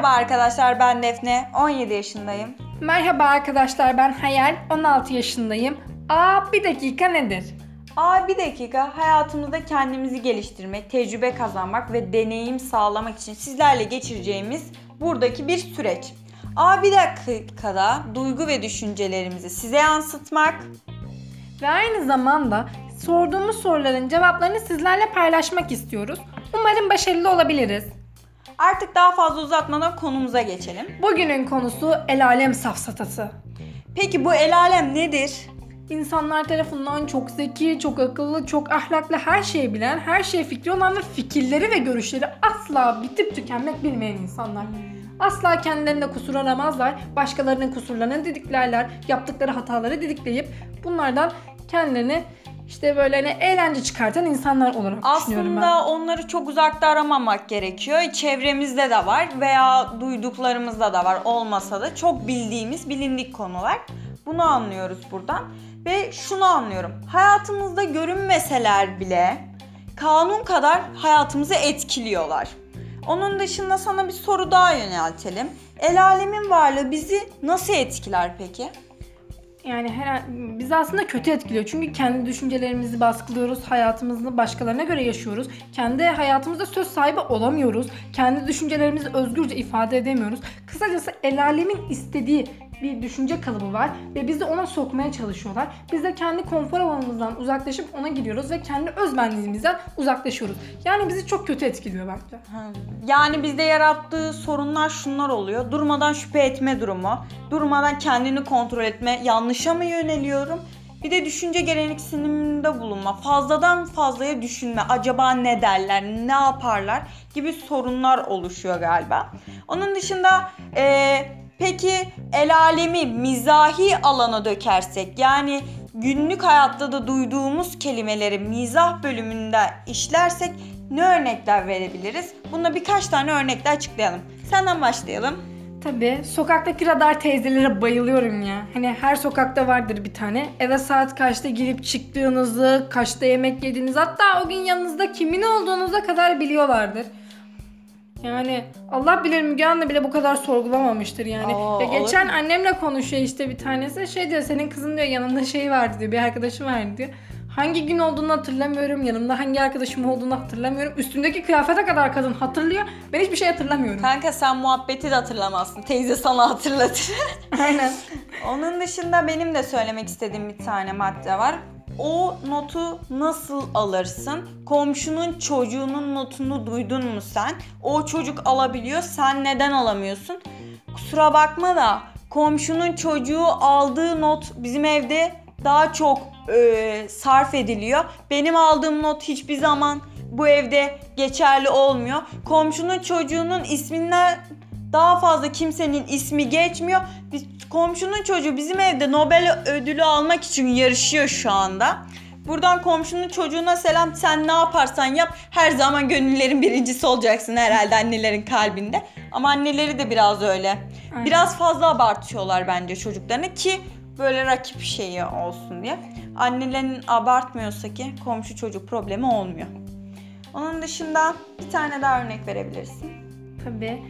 Merhaba arkadaşlar ben Defne. 17 yaşındayım. Merhaba arkadaşlar ben Hayal 16 yaşındayım. Aa bir dakika nedir? Aa bir dakika hayatımızda kendimizi geliştirmek, tecrübe kazanmak ve deneyim sağlamak için sizlerle geçireceğimiz buradaki bir süreç. Aa bir dakikada duygu ve düşüncelerimizi size yansıtmak. Ve aynı zamanda sorduğumuz soruların cevaplarını sizlerle paylaşmak istiyoruz. Umarım başarılı olabiliriz. Artık daha fazla uzatmadan konumuza geçelim. Bugünün konusu el alem safsatası. Peki bu el alem nedir? İnsanlar tarafından çok zeki, çok akıllı, çok ahlaklı, her şeyi bilen, her şeye fikri olan ve fikirleri ve görüşleri asla bitip tükenmek bilmeyen insanlar. Asla kendilerinde kusur aramazlar, başkalarının kusurlarını didiklerler, yaptıkları hataları didikleyip bunlardan kendilerini işte böyle hani eğlence çıkartan insanlar olarak düşünüyorum ben. Aslında onları çok uzakta aramamak gerekiyor. Çevremizde de var veya duyduklarımızda da var olmasa da çok bildiğimiz bilindik konular. Bunu anlıyoruz buradan. Ve şunu anlıyorum. Hayatımızda görünmeseler bile kanun kadar hayatımızı etkiliyorlar. Onun dışında sana bir soru daha yöneltelim. El alemin varlığı bizi nasıl etkiler peki? Yani her bizi aslında kötü etkiliyor. Çünkü kendi düşüncelerimizi baskılıyoruz. Hayatımızı başkalarına göre yaşıyoruz. Kendi hayatımızda söz sahibi olamıyoruz. Kendi düşüncelerimizi özgürce ifade edemiyoruz. Kısacası el alemin istediği bir düşünce kalıbı var ve bizi ona sokmaya çalışıyorlar. Biz de kendi konfor alanımızdan uzaklaşıp ona giriyoruz ve kendi özbenliğimizden uzaklaşıyoruz. Yani bizi çok kötü etkiliyor bence. Yani bizde yarattığı sorunlar şunlar oluyor. Durmadan şüphe etme durumu, durmadan kendini kontrol etme, yanlışa mı yöneliyorum? Bir de düşünce gereksiniminde bulunma, fazladan fazlaya düşünme, acaba ne derler, ne yaparlar gibi sorunlar oluşuyor galiba. Onun dışında eee, peki el alemi mizahi alana dökersek yani günlük hayatta da duyduğumuz kelimeleri mizah bölümünde işlersek ne örnekler verebiliriz? Bunda birkaç tane örnekle açıklayalım. Senden başlayalım. Tabii sokaktaki radar teyzelere bayılıyorum ya. Hani her sokakta vardır bir tane. Eve saat kaçta girip çıktığınızı, kaçta yemek yediğinizi hatta o gün yanınızda kimin olduğunuza kadar biliyorlardır. Yani Allah bilir Müge Anlı bile bu kadar sorgulamamıştır yani. Aa, Ya geçen olur annemle konuşuyor işte bir tanesi. Şey diyor senin kızın diyor yanında şey vardı diyor bir arkadaşım vardı diyor. Hangi gün olduğunu hatırlamıyorum. Yanımda hangi arkadaşım olduğunu hatırlamıyorum. Üstümdeki kıyafete kadar kadın hatırlıyor. Ben hiçbir şey hatırlamıyorum. Kanka sen muhabbeti de hatırlamazsın. Teyze sana hatırlatır. Aynen. Onun dışında benim de söylemek istediğim bir tane madde var. O notu nasıl alırsın? Komşunun çocuğunun notunu duydun mu sen? O çocuk alabiliyor, sen neden alamıyorsun? Kusura bakma da komşunun çocuğu aldığı not bizim evde daha çok e, sarf ediliyor. Benim aldığım not hiçbir zaman bu evde geçerli olmuyor. Komşunun çocuğunun isminden daha fazla kimsenin ismi geçmiyor. Biz, komşunun çocuğu bizim evde Nobel ödülü almak için yarışıyor şu anda. Buradan komşunun çocuğuna selam sen ne yaparsan yap her zaman gönüllerin birincisi olacaksın herhalde annelerin kalbinde. Ama anneleri de biraz öyle. Aynen. Biraz fazla abartıyorlar bence çocuklarını ki böyle rakip şeyi olsun diye. Annelerin abartmıyorsa ki komşu çocuk problemi olmuyor. Onun dışında bir tane daha örnek verebilirsin. Tabii.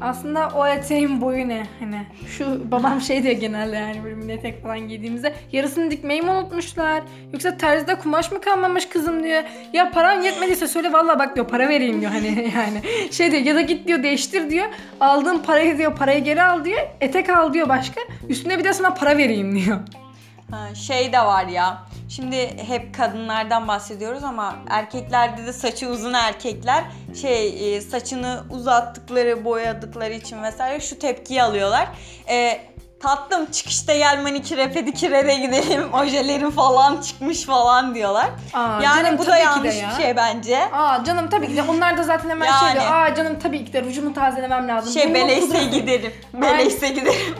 Aslında o eteğin boyu ne? Hani şu babam şey diyor genelde yani böyle mini etek falan giydiğimizde yarısını dikmeyi mi unutmuşlar? Yoksa terzide kumaş mı kalmamış kızım diyor. Ya paran yetmediyse söyle valla bak diyor para vereyim diyor hani yani. Şey diyor ya da git diyor değiştir diyor. Aldığın parayı diyor parayı geri al diyor. Etek al diyor başka. Üstüne bir de sana para vereyim diyor. Ha, şey de var ya. Şimdi hep kadınlardan bahsediyoruz ama erkeklerde de saçı uzun erkekler şey e, saçını uzattıkları, boyadıkları için vesaire şu tepkiyi alıyorlar. E, tatlım çıkışta gel maniküre pediküre gidelim. Ojelerin falan çıkmış falan diyorlar. Aa, yani canım bu da de yanlış ya. bir şey bence. Aa canım tabii ki de onlar da zaten hemen şey Yani. diyor. Aa canım tabii ki de rujumu tazelemem lazım. Şey Burnumun beleyse giderim. Beleyse giderim.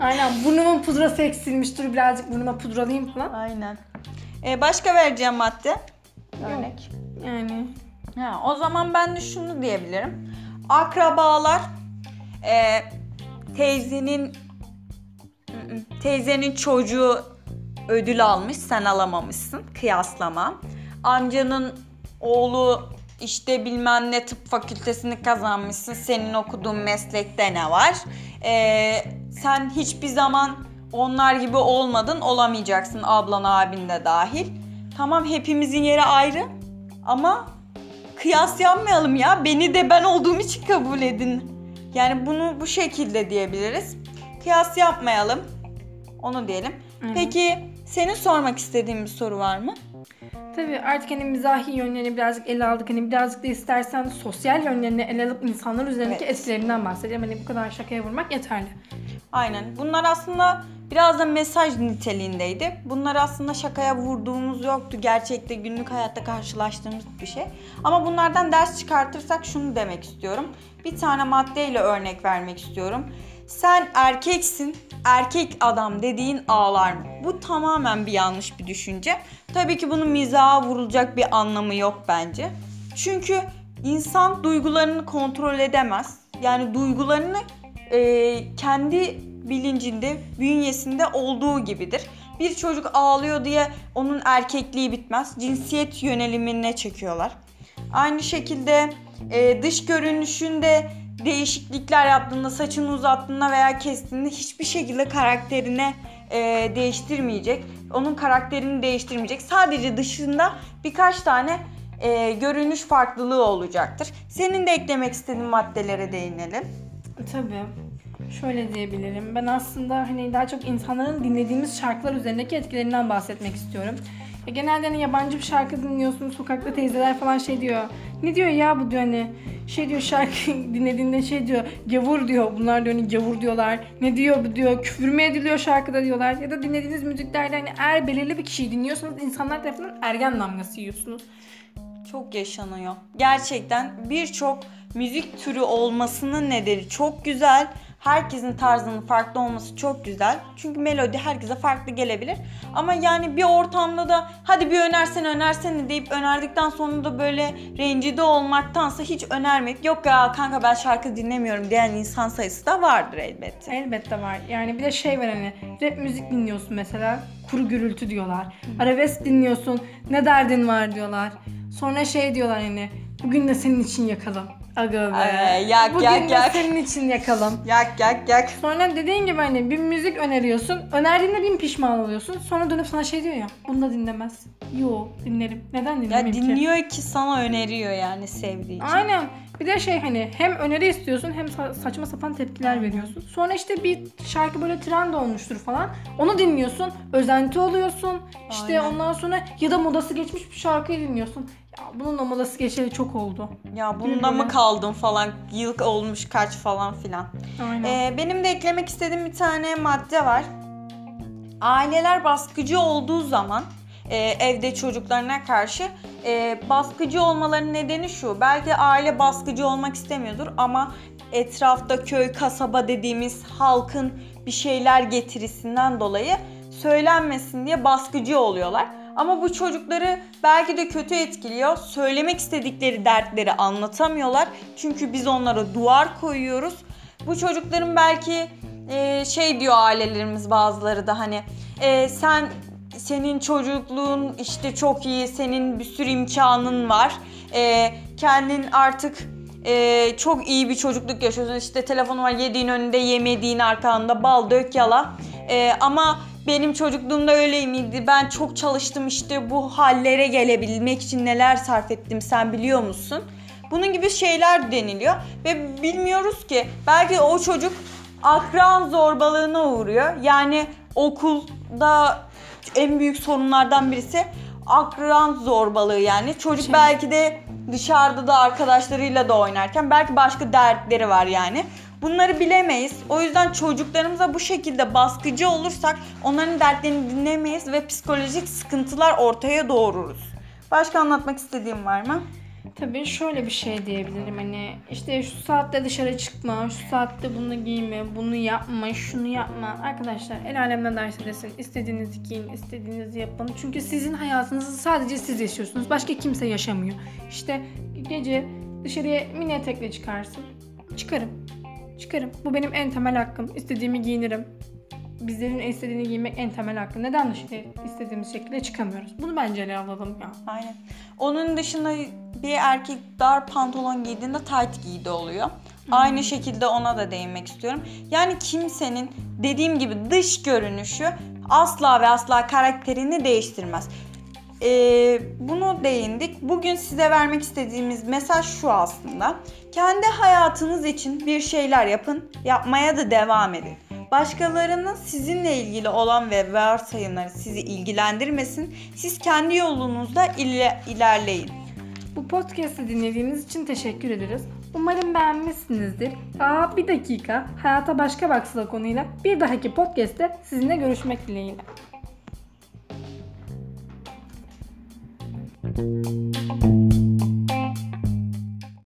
Aynen burnumun pudrası eksilmiş dur birazcık burnuma pudralayayım falan. Aynen. E, başka vereceğim madde. Örnek. Yani Ha, o zaman ben de şunu diyebilirim. Akrabalar e, teyzenin Mm-mm. teyzenin çocuğu ödül almış sen alamamışsın kıyaslama. Amcanın oğlu işte bilmem ne tıp fakültesini kazanmışsın. Senin okuduğun meslekte ne var? Ee, sen hiçbir zaman onlar gibi olmadın, olamayacaksın ablan abin de dahil. Tamam hepimizin yeri ayrı ama kıyas yapmayalım ya. Beni de ben olduğum için kabul edin. Yani bunu bu şekilde diyebiliriz. Kıyas yapmayalım. Onu diyelim. Aynen. Peki senin sormak istediğin bir soru var mı? Tabii artık hani mizahi yönlerini birazcık ele aldık. Hani birazcık da istersen sosyal yönlerini ele alıp insanlar üzerindeki Evet. etkilerinden bahsedelim. Hani bu kadar şakaya vurmak yeterli. Aynen. Bunlar aslında biraz da mesaj niteliğindeydi. Bunlar aslında şakaya vurduğumuz yoktu. Gerçekte günlük hayatta karşılaştığımız bir şey. Ama bunlardan ders çıkartırsak şunu demek istiyorum. Bir tane maddeyle örnek vermek istiyorum. Sen erkeksin, erkek adam dediğin ağlar mı? Bu tamamen bir yanlış bir düşünce. Tabii ki bunun mizaha vurulacak bir anlamı yok bence. Çünkü insan duygularını kontrol edemez. Yani duygularını e, kendi bilincinde, bünyesinde olduğu gibidir. Bir çocuk ağlıyor diye onun erkekliği bitmez. Cinsiyet yönelimine çekiyorlar. Aynı şekilde e, dış görünüşünde değişiklikler yaptığında, saçını uzattığında veya kestiğinde hiçbir şekilde karakterine e, değiştirmeyecek. Onun karakterini değiştirmeyecek. Sadece dışında birkaç tane e, görünüş farklılığı olacaktır. Senin de eklemek istediğin maddelere değinelim. Tabii. Şöyle diyebilirim. Ben aslında hani daha çok insanların dinlediğimiz şarkılar üzerindeki etkilerinden bahsetmek istiyorum. Ya genelde hani yabancı bir şarkı dinliyorsun, sokakta teyzeler falan şey diyor. Ne diyor ya bu diyor hani şey diyor şarkı dinlediğinde şey diyor gavur diyor. Bunlar diyor hani gavur diyorlar. Ne diyor bu diyor küfür mü ediliyor şarkıda diyorlar. Ya da dinlediğiniz müziklerde hani eğer belirli bir kişiyi dinliyorsanız insanlar tarafından ergen damgası yiyorsunuz. Çok yaşanıyor. Gerçekten birçok müzik türü olmasının nedeni çok güzel. Herkesin tarzının farklı olması çok güzel. Çünkü melodi herkese farklı gelebilir. Ama yani bir ortamda da hadi bir önersene önersene deyip önerdikten sonra da böyle rencide olmaktansa hiç önermek yok ya kanka ben şarkı dinlemiyorum diyen insan sayısı da vardır elbette. Elbette var. Yani bir de şey var hani rap müzik dinliyorsun mesela kuru gürültü diyorlar. Arabesk dinliyorsun ne derdin var diyorlar. Sonra şey diyorlar hani bugün de senin için yakalım. Aga be. Ay, yak, bugün yak, de yak. senin için yakalım. Yak yak yak. Sonra dediğin gibi hani bir müzik öneriyorsun. Önerdiğinde bin pişman oluyorsun. Sonra dönüp sana şey diyor ya. Bunu da dinlemez. Yo dinlerim. Neden Ya dinlemeyeyim ki? dinliyor ki sana öneriyor yani sevdiği için. Aynen. Bir de şey hani hem öneri istiyorsun hem sa- saçma sapan tepkiler veriyorsun. Sonra işte bir şarkı böyle trend olmuştur falan. Onu dinliyorsun. Özenti oluyorsun. İşte Aynen. ondan sonra ya da modası geçmiş bir şarkıyı dinliyorsun. Ya bunun da modası geçeli çok oldu. Ya bunda mı kaldın falan yıl olmuş kaç falan filan. Aynen. Ee, benim de eklemek istediğim bir tane madde var. Aileler baskıcı olduğu zaman e, evde çocuklarına karşı e, baskıcı olmalarının nedeni şu. Belki aile baskıcı olmak istemiyordur ama etrafta köy, kasaba dediğimiz halkın bir şeyler getirisinden dolayı söylenmesin diye baskıcı oluyorlar. Ama bu çocukları belki de kötü etkiliyor. Söylemek istedikleri dertleri anlatamıyorlar. Çünkü biz onlara duvar koyuyoruz. Bu çocukların belki e, şey diyor ailelerimiz bazıları da hani e, sen senin çocukluğun işte çok iyi, senin bir sürü imkanın var. E, kendin artık e, çok iyi bir çocukluk yaşıyorsun. İşte telefonu var yediğin önünde yemediğin arkanda bal dök yala. E, ama benim çocukluğumda öyle miydi? Ben çok çalıştım işte bu hallere gelebilmek için neler sarf ettim sen biliyor musun? Bunun gibi şeyler deniliyor ve bilmiyoruz ki belki o çocuk akran zorbalığına uğruyor. Yani okulda en büyük sorunlardan birisi akran zorbalığı yani. Çocuk Şey- belki de dışarıda da arkadaşlarıyla da oynarken belki başka dertleri var yani. Bunları bilemeyiz. O yüzden çocuklarımıza bu şekilde baskıcı olursak onların dertlerini dinlemeyiz ve psikolojik sıkıntılar ortaya doğururuz. Başka anlatmak istediğim var mı? Tabii şöyle bir şey diyebilirim hani işte şu saatte dışarı çıkma, şu saatte bunu giyme, bunu yapma, şunu yapma. Arkadaşlar el alemden derse desin istediğinizi giyin, istediğinizi yapın. Çünkü sizin hayatınızı sadece siz yaşıyorsunuz. Başka kimse yaşamıyor. İşte gece dışarıya mini etekle çıkarsın. Çıkarım. Çıkarım. Bu benim en temel hakkım. İstediğimi giyinirim. Bizlerin istediğini giymek en temel hakkı. Neden dışarıya istediğimiz şekilde çıkamıyoruz? Bunu bence ele alalım ya. Aynen. Onun dışında bir erkek dar pantolon giydiğinde tight giydi oluyor. Aynı şekilde ona da değinmek istiyorum. Yani kimsenin dediğim gibi dış görünüşü asla ve asla karakterini değiştirmez. Ee, bunu değindik. Bugün size vermek istediğimiz mesaj şu aslında. Kendi hayatınız için bir şeyler yapın, yapmaya da devam edin. Başkalarının sizinle ilgili olan ve varsayımları sizi ilgilendirmesin. Siz kendi yolunuzda ile- ilerleyin. Bu podcast'i dinlediğiniz için teşekkür ederiz. Umarım beğenmişsinizdir. Aa bir dakika. Hayata başka baksıla konuyla bir dahaki podcast'te sizinle görüşmek dileğiyle. Thank you.